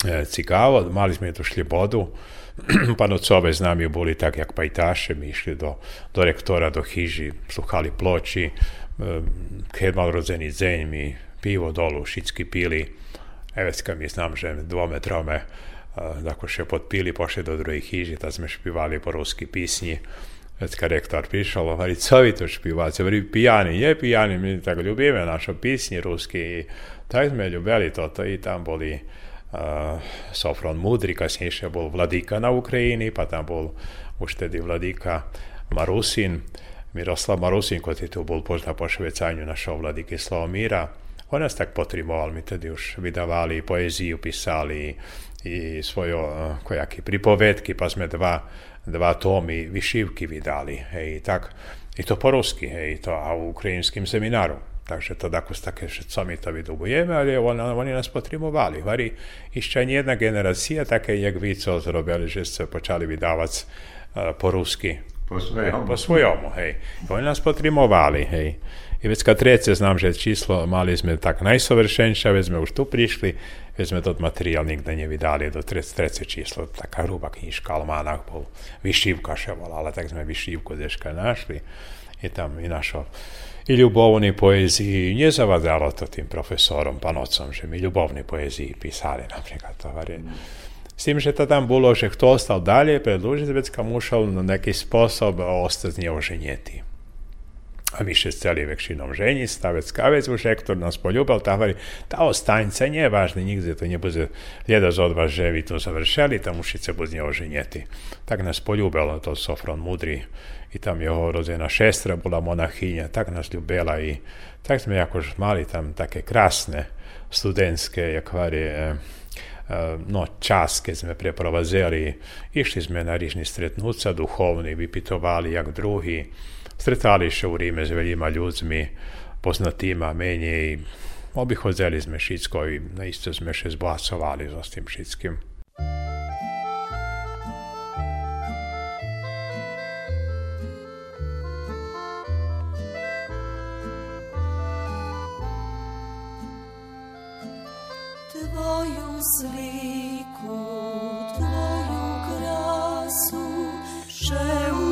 e, eh, cigavo, mali smo je tu šljibodu, bodu, šlibodu, panocove z nami boli tak, jak pajtaše, mi išli do, do rektora, do hiži, sluhali ploči, keď mal rodzený deň, mi pivo dolu, všetky pili, evecka mi znam, že dvometrome, tako še podpili, pošli do druhej hiži, tak sme špivali po ruski pisni, Vecka rektor prišao, hovorí, co vi to špivate? Hovorí, pijani, je pijani, mi tak ljubime naše pisni ruski tak sme ljubili toto i tam boli Sofron Mudri, kasnejšie bol vladíka na Ukrajini, pa tam bol už tedy vladíka Marusin, Miroslav Marusin, ktorý tu bol požná po švecajňu našho vladiky Slavomíra. On nás tak potrimoval, my tedy už vydávali poeziju, písali i svojo kojaky pripovedky, pa sme dva, dva tómy vyšívky vydali, hej, tak, i to po rusky, hej, to a u ukrajinským semináru. Takže to tako také, že co mi to vydobujeme, ale on, oni nas potrebovali. Vari, išća jedna generacija, také jak vi co zrobili, že ste počali vydávať uh, po rusky. Po svojom. Po svojom, hej. Oni nás potrebovali, hej. I već kad znam, že číslo mali sme tak najsovršenšie, već sme už tu prišli, već sme tot materijal nigde ne vidali do trece, trece číslo, taká hruba knižka, almanach bol, vyšívka še volala, tak sme vyšívku deška našli. I tam i našo i ljubovni poeziji, nie zavadzalo to tým profesorom, panocom, že mi ljubovni poeziji pisali napríklad tovary. S tým, že to tam bolo, že kto ostal dalje predložiť, već kam ušao na neki sposob ostať neoženjeti. a my się z celi wykrzyną żeni, stawiec kawiec uszek, który nas polubał, ta mówi, ta ostańce nieważne, nigdy to nie będzie, jeden z od was to završeli, to musicie bez niego ženieti. Tak nas polubilo to Sofron Mudri i tam jeho rodzena šestra bola monahinja, tak nas ljubela i tak smo jako mali tam take krasne studentske, jakvari, eh, e, no, čas, keď sme preprovazeli, išli sme na rižni stretnúca duchovni, vypitovali jak drugi, Wstręcali się Rimy z wieloma ludźmi poznatymi, a mniej obi chodzili z wszystko i naiste sme się zbłacowali z tym wszystkim. Twoją zliku, Twoją krasu,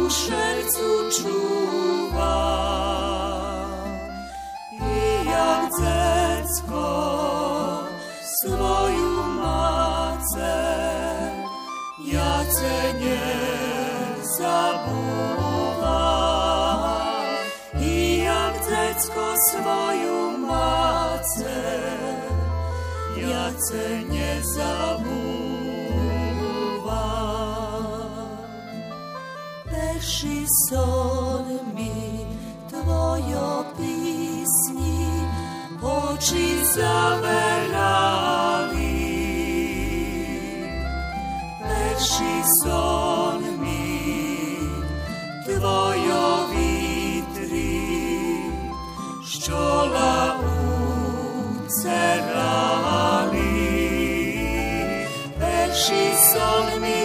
že u šercu čuvam. I jak dziecko svoju mace, ja Cię nie zabuwam. I jak dziecko swoją macę, ja Cię nie zabuwam. Перший сон мій, Твоє пісні, очі заверали. Перший сон мій, Твоє вітрі, що лауцерали. Перший сон мій,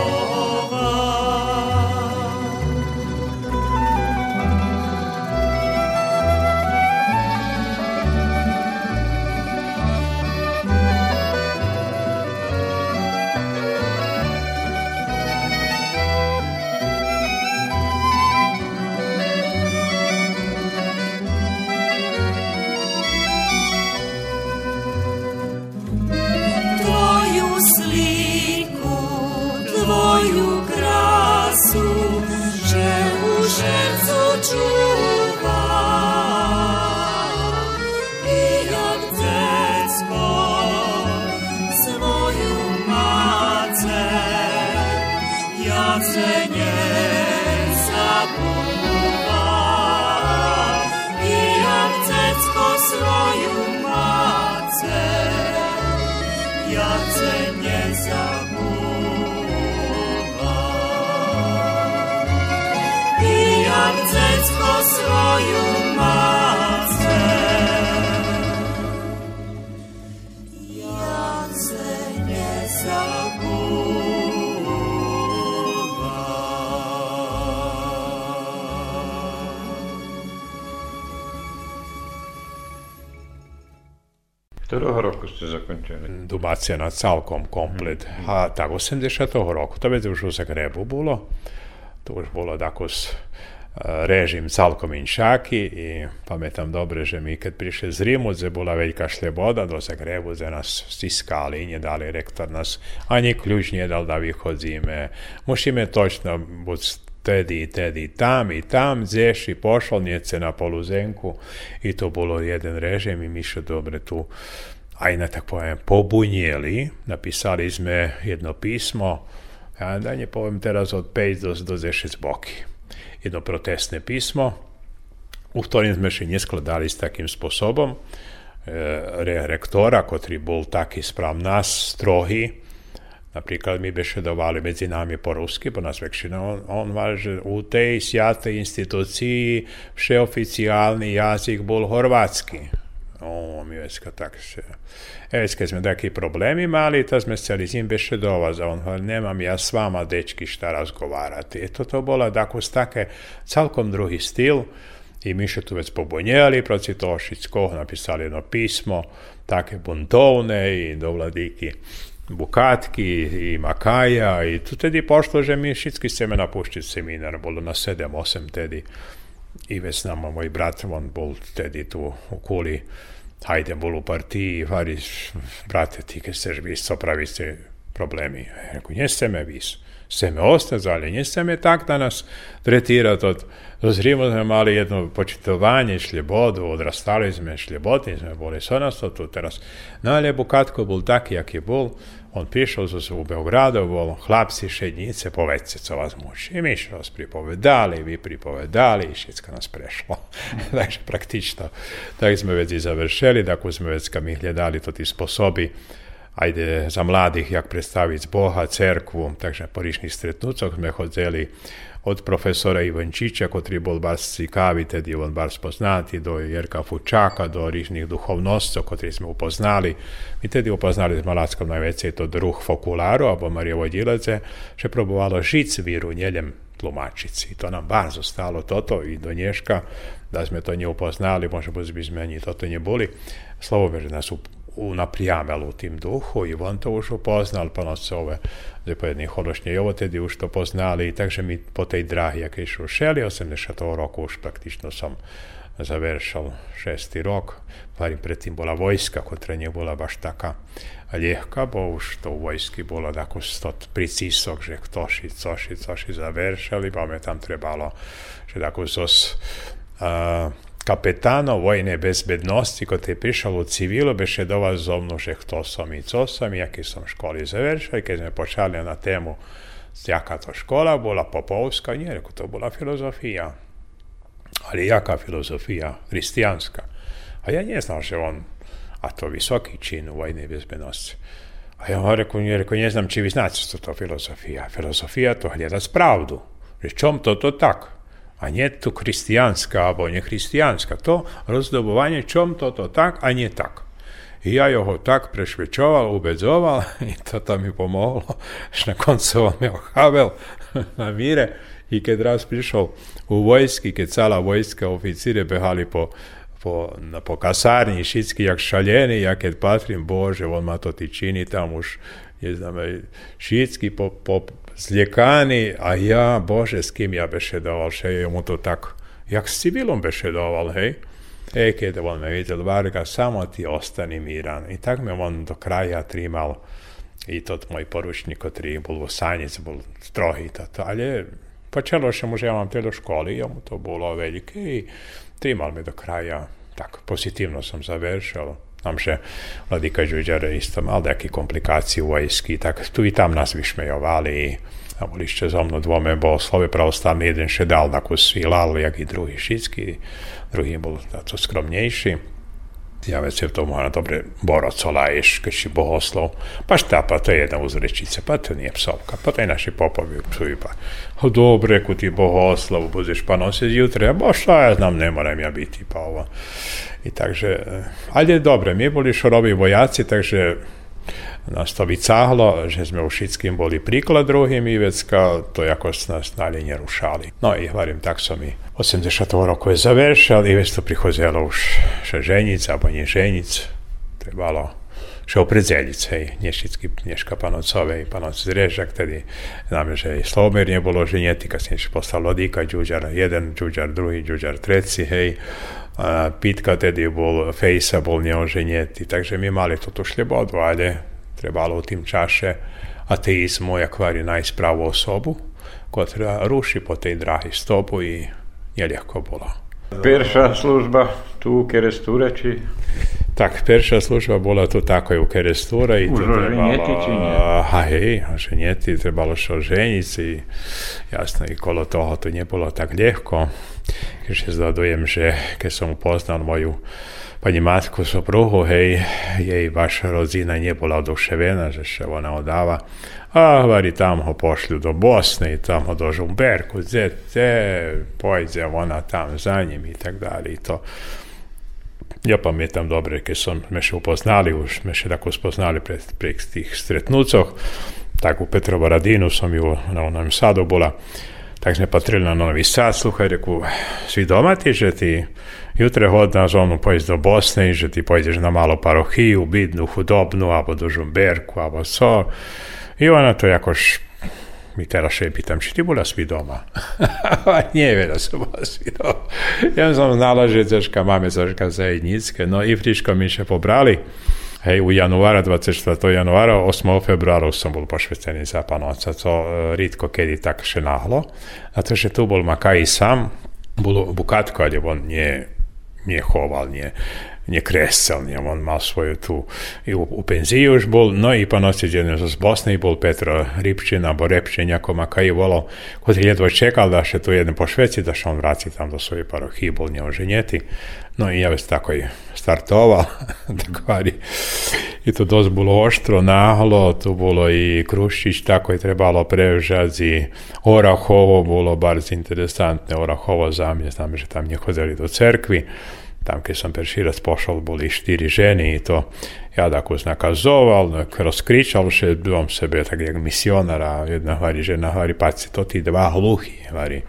dziecko swoją macę, ja cię nie zabuwam. Ktorého roku ste zakončili? Dumacija na celkom komplet. A tak 80. roku, to već už u Zagrebu bilo. To už bolo takos režim celkom inšaki i pamätam dobre, že mi kad prišli z Rimu, ze bola veľká šleboda do Zagrebu, ze nas stiskali i nie dali rektor nas, ani ključ nije dal da vychodzíme. Musíme točno buď tedy, tedy, tam i tam, zješi pošolnice na poluzenku i to bolo jeden režim i mi še dobre tu aj na tak poviem pobunieli. Napísali sme jedno písmo, ja da poviem teraz od 5 do, do 10 boky. Jedno protestné písmo, u ktorým sme še neskladali s takým spôsobom. E, rektora, ktorý bol taký správ nás, strohý, Napríklad mi bešedovali medzi nami po rusky, po nás väčšina. On, on mal, že u tej sviatej institúcii všeoficiálny jazyk bol horvátsky. O, mi vecka tak se... Već kad smo takvi problemi mali, to smo se s njim bešedovati. On hovorí, nemam ja s vama, dečki, šta razgovarati. Eto, to bola tako stake celkom drugi stil. I mi še tu već pobonjeli proci Tošickog, napisali jedno pismo, take buntovne i do vladiki Bukatki i Makaja i tu tedy pošlo, že mi všetky chceme napuštiť seminar, bolo na 7-8 tedy. I već nama moj brat, on bol tedy tu okoli, hajde bolj u partiji, Fariš, brate, ti kaj se vi so pravi ste problemi. Ja, Rekao, jeste me vi su. Ste me ostazali, jeste me tak danas tretirati od, dozrimo da mali jedno počitovanje šljebodu, odrastali sme šljeboti, sme boli sonasto tu teraz. Najlje bo katko bol tak, jak je bol, on prišiel zo u Beogradu, bol chlapci, šednice, povedzte, co vás muči. I mi što vas pripovedali, vi pripovedali i všetko nas prešlo. Takže praktično. Tak sme već i završili, tako sme već kad mi gledali to ti sposobi, ajde za mladih jak predstaviti Boha, cerkvu, takže na parišnih stretnucah sme hodzeli od profesora Ivančića, kotri je bol baš cikavi, tedi je on baš spoznati, do Jerka Fučaka, do rižnih duhovnoscev, kotri smo upoznali. Mi tedi upoznali z Malackom najveće je to druh Fokularu, abo Marijevodilace, še probovalo žic viru njeljem tlumačiti. I to nam baš ostalo toto i do nješka, da sme to nje upoznali, možda bi sme ni toto nje boli. Slovo veže nas unaprijamelo u tim duhu i on to už upoznal, pa nas ove zapojedni hološnje i tedy už to poznali, takže mi po tej drahi, jak išao šeli, 80. roku už praktično sam završal šesti rok, varim predtým bola vojska, ktorá nebola baš taká ľahká, bo už to u vojsky bolo tako stot pricisok, že ktoši, coši, coši završali, pa me tam trebalo, že tako zos uh, kapetano vojne bezbednosti, ko je prišao u civilu, beše do vas zovnu, že kto som i co som, jaký som školi završil, keď sme počali na tému, jaká to škola bola, popovska, nie, reko, to bola filozofija. Ali jaká filozofija? Hristijanska. A ja nie znam, že on, a to visoki čin u vojnej bezbednosti. A ja mu rekao, nie, rekao, ne znam či vi znate što to filozofija. Filozofija to hľadať pravdu. Že čom to to tak? A nie tu chrześcijańska albo niechrześcijańska. To rozdobovanie, čom toto tak, a nie tak. I ja ho tak prešvečoval, ubedzoval i to mi pomohlo. Až na koncu on mi ochável na míre. I keď raz prišiel u vojsky, keď celá vojska oficíre behali po, po, po kasárni, všetky jak šalení, ja keď patrím, Bože, on ma to ty čini tam už, neznám, všetky po, po, zljekani, a ja, Bože, s kim ja bešedoval, še je mu to tak, jak s civilom bešedoval, hej? E, keď on me videl, Varga, samo ti ostani miran. I tak me on do kraja trimal. I tot moj poručnik, ktorý bol vo Sanic, bol strohý toto. Ale počalo še mu, že ja mám do školy, ja mu to bolo veľké i trimal me do kraja. Tak, pozitivno som završil. nam še vladika Đuđer isto malo neki komplikaciju u vojski, tak tu i tam nas višmejovali i tamo lišće za mno dvome boslove pravoslavni, jedan še dal nakus i lal, jak i drugi šitski, drugi bol to skromnejši. Ja već je to mora dobre borocola iš, si bohoslov. Pa šta, pa to je jedna uzrečica, pa to nije psovka, pa to je naši popovi psuju, pa ho dobre, ku ti bohoslov, budeš pa nositi jutre, a bo šta ja znam, ne moram ja biti, pa ovo. I takže, ali je dobre, mi boli šorovi vojaci, takže nás to vycáhlo, že sme už všetkým boli príklad druhým i vecka to ako nás dalje nerušali. No i hovorím, tak som i 80. roku je završal i već to prichozelo už že ženic, alebo nie ženic, trebalo že opredzeliť, hej, nešický dneška panocové, panoc Zrežak, tedy znamená, že i Slobomer nebolo ženeti, kad si poslal Lodíka, Đuđar jeden, Đuđar druhý, Đuđar treci, hej, a Pitka tedy bol, Fejsa bol neoženjetý, takže my mali toto šlebodu, ale trebalo u tim čaše ateizmu jak kvari najspravu osobu, ktorá ruši po tej drahi stopu i neľahko bola. Pierwsza služba tu, kieres tu reči? Tak, perša služba bola to tako u Kerestura i trebalo... či nie? A hej, ženjeti, trebalo sa oženiť si. Jasno, i kolo toho to nebolo tak ľahko. Keď zdadujem, že keď som upoznal moju pani matku supruhu, hej, jej vaša rodzina nebola oduševena, že še ona odáva. A hovorí, tam ho pošlju do Bosne i tam ho do Žumberku, ZT, pojde ona tam za njim i tak dalje i to. Ja pamätam dobre, keď som sme še upoznali, už sme še tako spoznali pre, pre tých stretnúcoch, tak u Petrova Radinu som ju na onom sadu bola, tak sme patrili na Novi Sad, sluchaj, reku, svi doma ti, že ti jutre hodná zónu pojď do Bosne, že ti pojdeš na malo parochiju, bidnu, hudobnu, alebo do Žumberku, alebo co. I ona to jakož mi teraz šepitam, či ti bola svi doma? Nie vie, da som bola svi doma. Ja som znala, že dečka máme troška zajednické, no i friško mi še pobrali. Hej, u januara, 24. januara, 8. februara u Sombolu pošvećeni za panoca. To e, ritko kedi tak še nahlo. Zato še tu bol makaj i sam, bolo Bukatko, ali on nije, nije hoval, nije, nije kresel, nije on mal svoju tu i u, u penziju už bol, no i panoci djelno z Bosne i bol Petro Ripčina, bo Repčenjako makaj i volo, kod je jedva čekal da še tu jedne pošveci, da še on vraci tam do svoje parohije, bol nje oženjeti. No i ja već tako i startoval, tako ali i to dosť bolo oštro, nahlo, tu bolo i Krušić, tako je trebalo preužati, Orahovo bolo bar interesantne, Orahovo za mňa, znam, že tam nechodili do cerkvi, tam keď som perší raz pošol, boli štyri ženy i to ja tako znakazoval, rozkričal, že byłam sebe tak jak misionar a jedna hovorí, žena hovorí, paci, to ti dva hluchy, hovorí.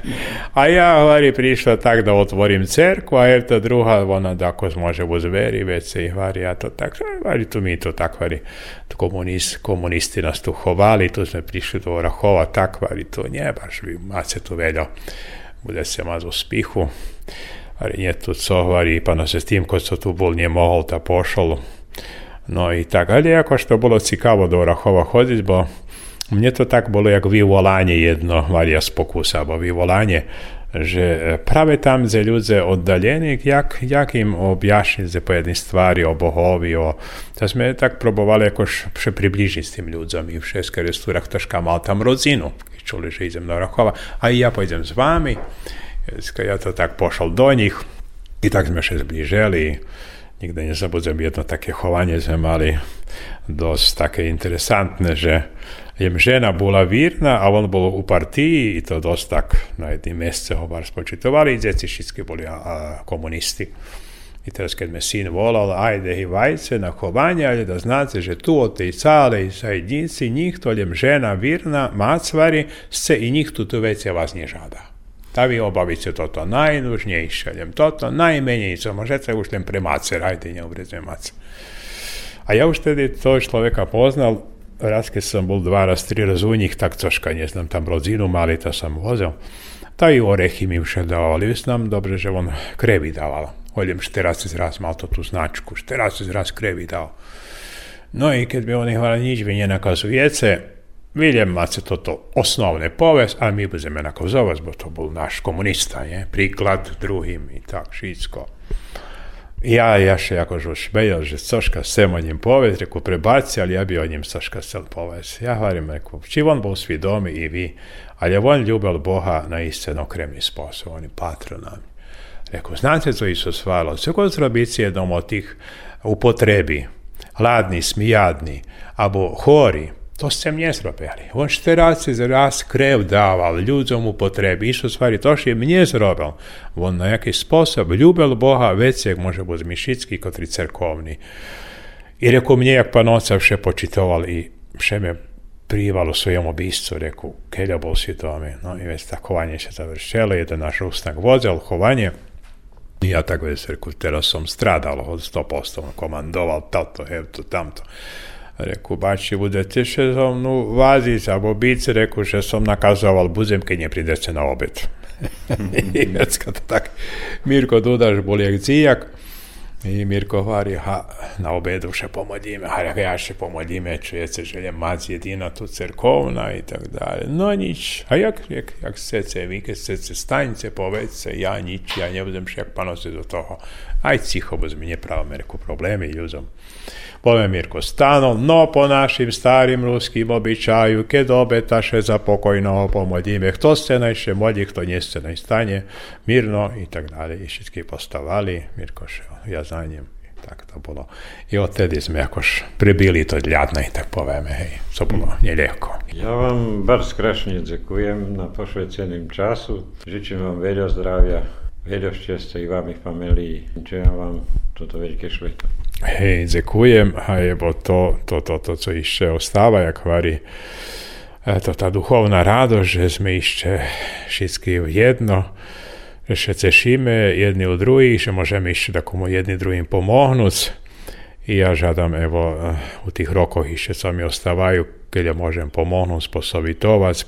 a ja, hovorí, prišla tak da otvorím cerku, a je ta druga, ona tako može u zveri, već se i hovorí, a to tak, hovorí, tu mi to tak, hovorí, komunist, komunisti nas tu hovali, tu sme prišli do Orahova, tak, hovorí, to nie, baš bi mace tu veljao, bude se mazo spihu. Nije tu co, hovorí, pa se s tým, ko co tu bol, nemohol, ta pošol. No i tak, ali ako što bolo cikavo do Orahova chodiť, bo mne to tak bolo jak vyvolanie jedno, Maria z bo vyvolanie, že práve tam, gdje ľudze oddaljeni, jak, jak im objašnjiť za pojedne stvari o Bohovi, o, da sme tak probovali akož še približiť s tým ľudzom i v šeskej restúrach mal tam rodzinu, čuli, že idem do Orahova, a i ja pojdem s vami, ja to tak pošol do nich i tak sme še zbliželi. Nikdy nezabudzem jedno také chovanie sme mali dosť také interesantné, že jem žena bola vírna a on bol u partii i to dosť tak na jedným mesce ho bar spočitovali i djeci všetky boli a, a, komunisti. I teraz kad me sin volal, ajde i vajce na chovanje, ali da znate, že tu od tej calej zajednici njih to ljem žena virna, macvari, se i njih tu tu već vas nie žada. Da vi obavite toto najnužnejšie, len toto najmenej, co môžete už len pre macer, ajde, neubredzme macer. A ja už tedy toho človeka poznal, raz keď som bol dva raz, tri raz u nich, tak troška neznam tam rodzinu mali, to som vozil. Ta i orechy mi už dávali, znam dobre, že on krevi dával. Hoďem, teraz raz mal to tú značku, teraz raz krevi dal. No i keď by oni hovorili, nič vy nenakazujete, Viljem se toto osnovne povest, ali mi budeme nakazovati, bo to bol naš komunista, je, príklad druhým i tak všetko. Ja, ja še akože už vedel, že coška sem o njim povest, reku prebaci, ali ja bi o njim coška chcel povest. Ja hovorim, reku, či on bol svidomi i vi, ali on ljubil Boha na iscen okremni sposob, on je patronami. Reku, znate co Isus hvala, sve kod zrobici jednom od tih upotrebi, hladni, smijadni, abo hori, to ste mne zrobili. On 40 raz krev dával ľuďom u potrebi. Išto stvari to je mne zrobil. On na jaký spôsob ľúbil Boha veci, jak môže byť mišický, kotri cerkovný. I rekao mne, jak panoca vše počitoval i vše me privalo svojom obiscu, rekao, kelja bol si tome. No i već takovanje se završilo, jedan naš usnak vozel, chovanje. I ja tako već rekao, teraz som stradal od 100%, komandoval toto, hevto, tamto. Reku, bači, budete še so mnou vaziť, alebo byť, reku, že som nakazoval budem, keď neprídete na obed. I to tak, Mirko Dudaš bol jak zijak, I Mirko govori, ha, na obedu še pomodíme, ha, ja še pomodíme, čujete, že je mac jedina tu cerkovna i tak dalje. No nič, a jak, jak, jak chcete, vy keď chcete, staňte, povedzte, ja nič, ja nebudem však panosiť do toho. Aj cicho, bo mi nepravíme neku problémy ľuďom. Poviem Mirko stano, no po našim starim ruským obyčaju, keď obetaše za pokojného pomodíme, kto ste najšte mladí, kto nie ste najstane, mirno i tak dalje. I všetky postavali, Mirko šel, ja za njim. Tak to bolo. I odtedy sme akož pribili to ľadnej, tak povieme, hej, co bolo nelehko. Ja vám bardzo krásne ďakujem na pošveceným času. Žečím vám veľa zdravia, veľa šťastia i vám i familii. Želám vám toto veľké šveto. Je bo to, to, to, to, co ešte ostáva, jak hovorí, to tá duchovná radosť, že sme ešte všetky jedno, že się cieszymy jedni u drugich, że możemy jeszcze takomu jedni drugim pomognuć. I ja žadam, evo, u tih rokoch jeszcze co mi ostavajú, keď ja môžem pomognuť, posovitovac,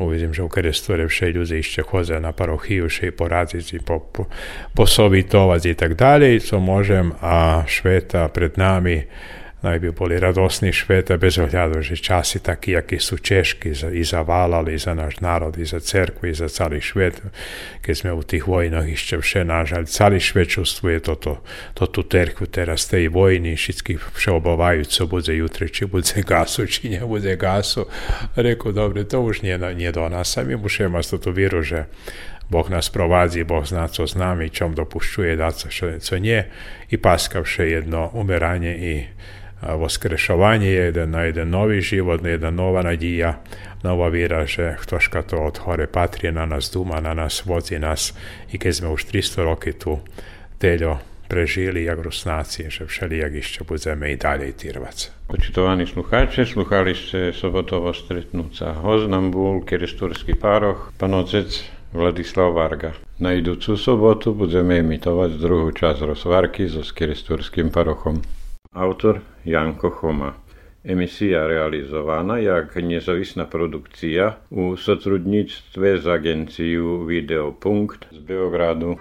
Uvidím, že u Kristore vše ljudi ešte chodzia na parochiju, še i poradzic i po, po, posovitovac i tak dalje, co môžem, a šveta pred nami naj bi boli radosni šveta bez ohľadu, že časi takí, akí sú češky i zavalali za náš národ, i za cerkvu, i za celý švet. Keď sme u tých vojnoch ešte vše nážali, celý švet čustvuje toto, to tú cerkvu teraz tej vojny, všetky všeobovajú, co bude jutri, či bude gasu, či nebude gasu. Reku, dobre, to už nie, nie do nás, a my musíme mať toto víru, že Boh nás provádzi, Boh zná, co s nami, čom dopušťuje, dá co, co nie. I paska vše jedno umeranie i voskrešovanje je jedan, jedan novi život, jedna nova nadija, nova vira, že ktoška to od hore patrije na nas duma, na nas vozi nas i keď sme už 300 roky tu teľo prežili jak rusnáci, že všelijak ešte budeme i dalej týrvať. Počitovaní sluchači, sluchali ste sobotovo stretnúca hoznam bol Kiristurský pároch, pan otec Vladislav Varga. Na idúcu sobotu budeme imitovať druhú časť rozvarky so Kiristurským parochom. Autor Janko Choma, Emisija realizovana jak nezavisna produkcija u sotrudnictve z agenciju Videopunkt z Beogradu.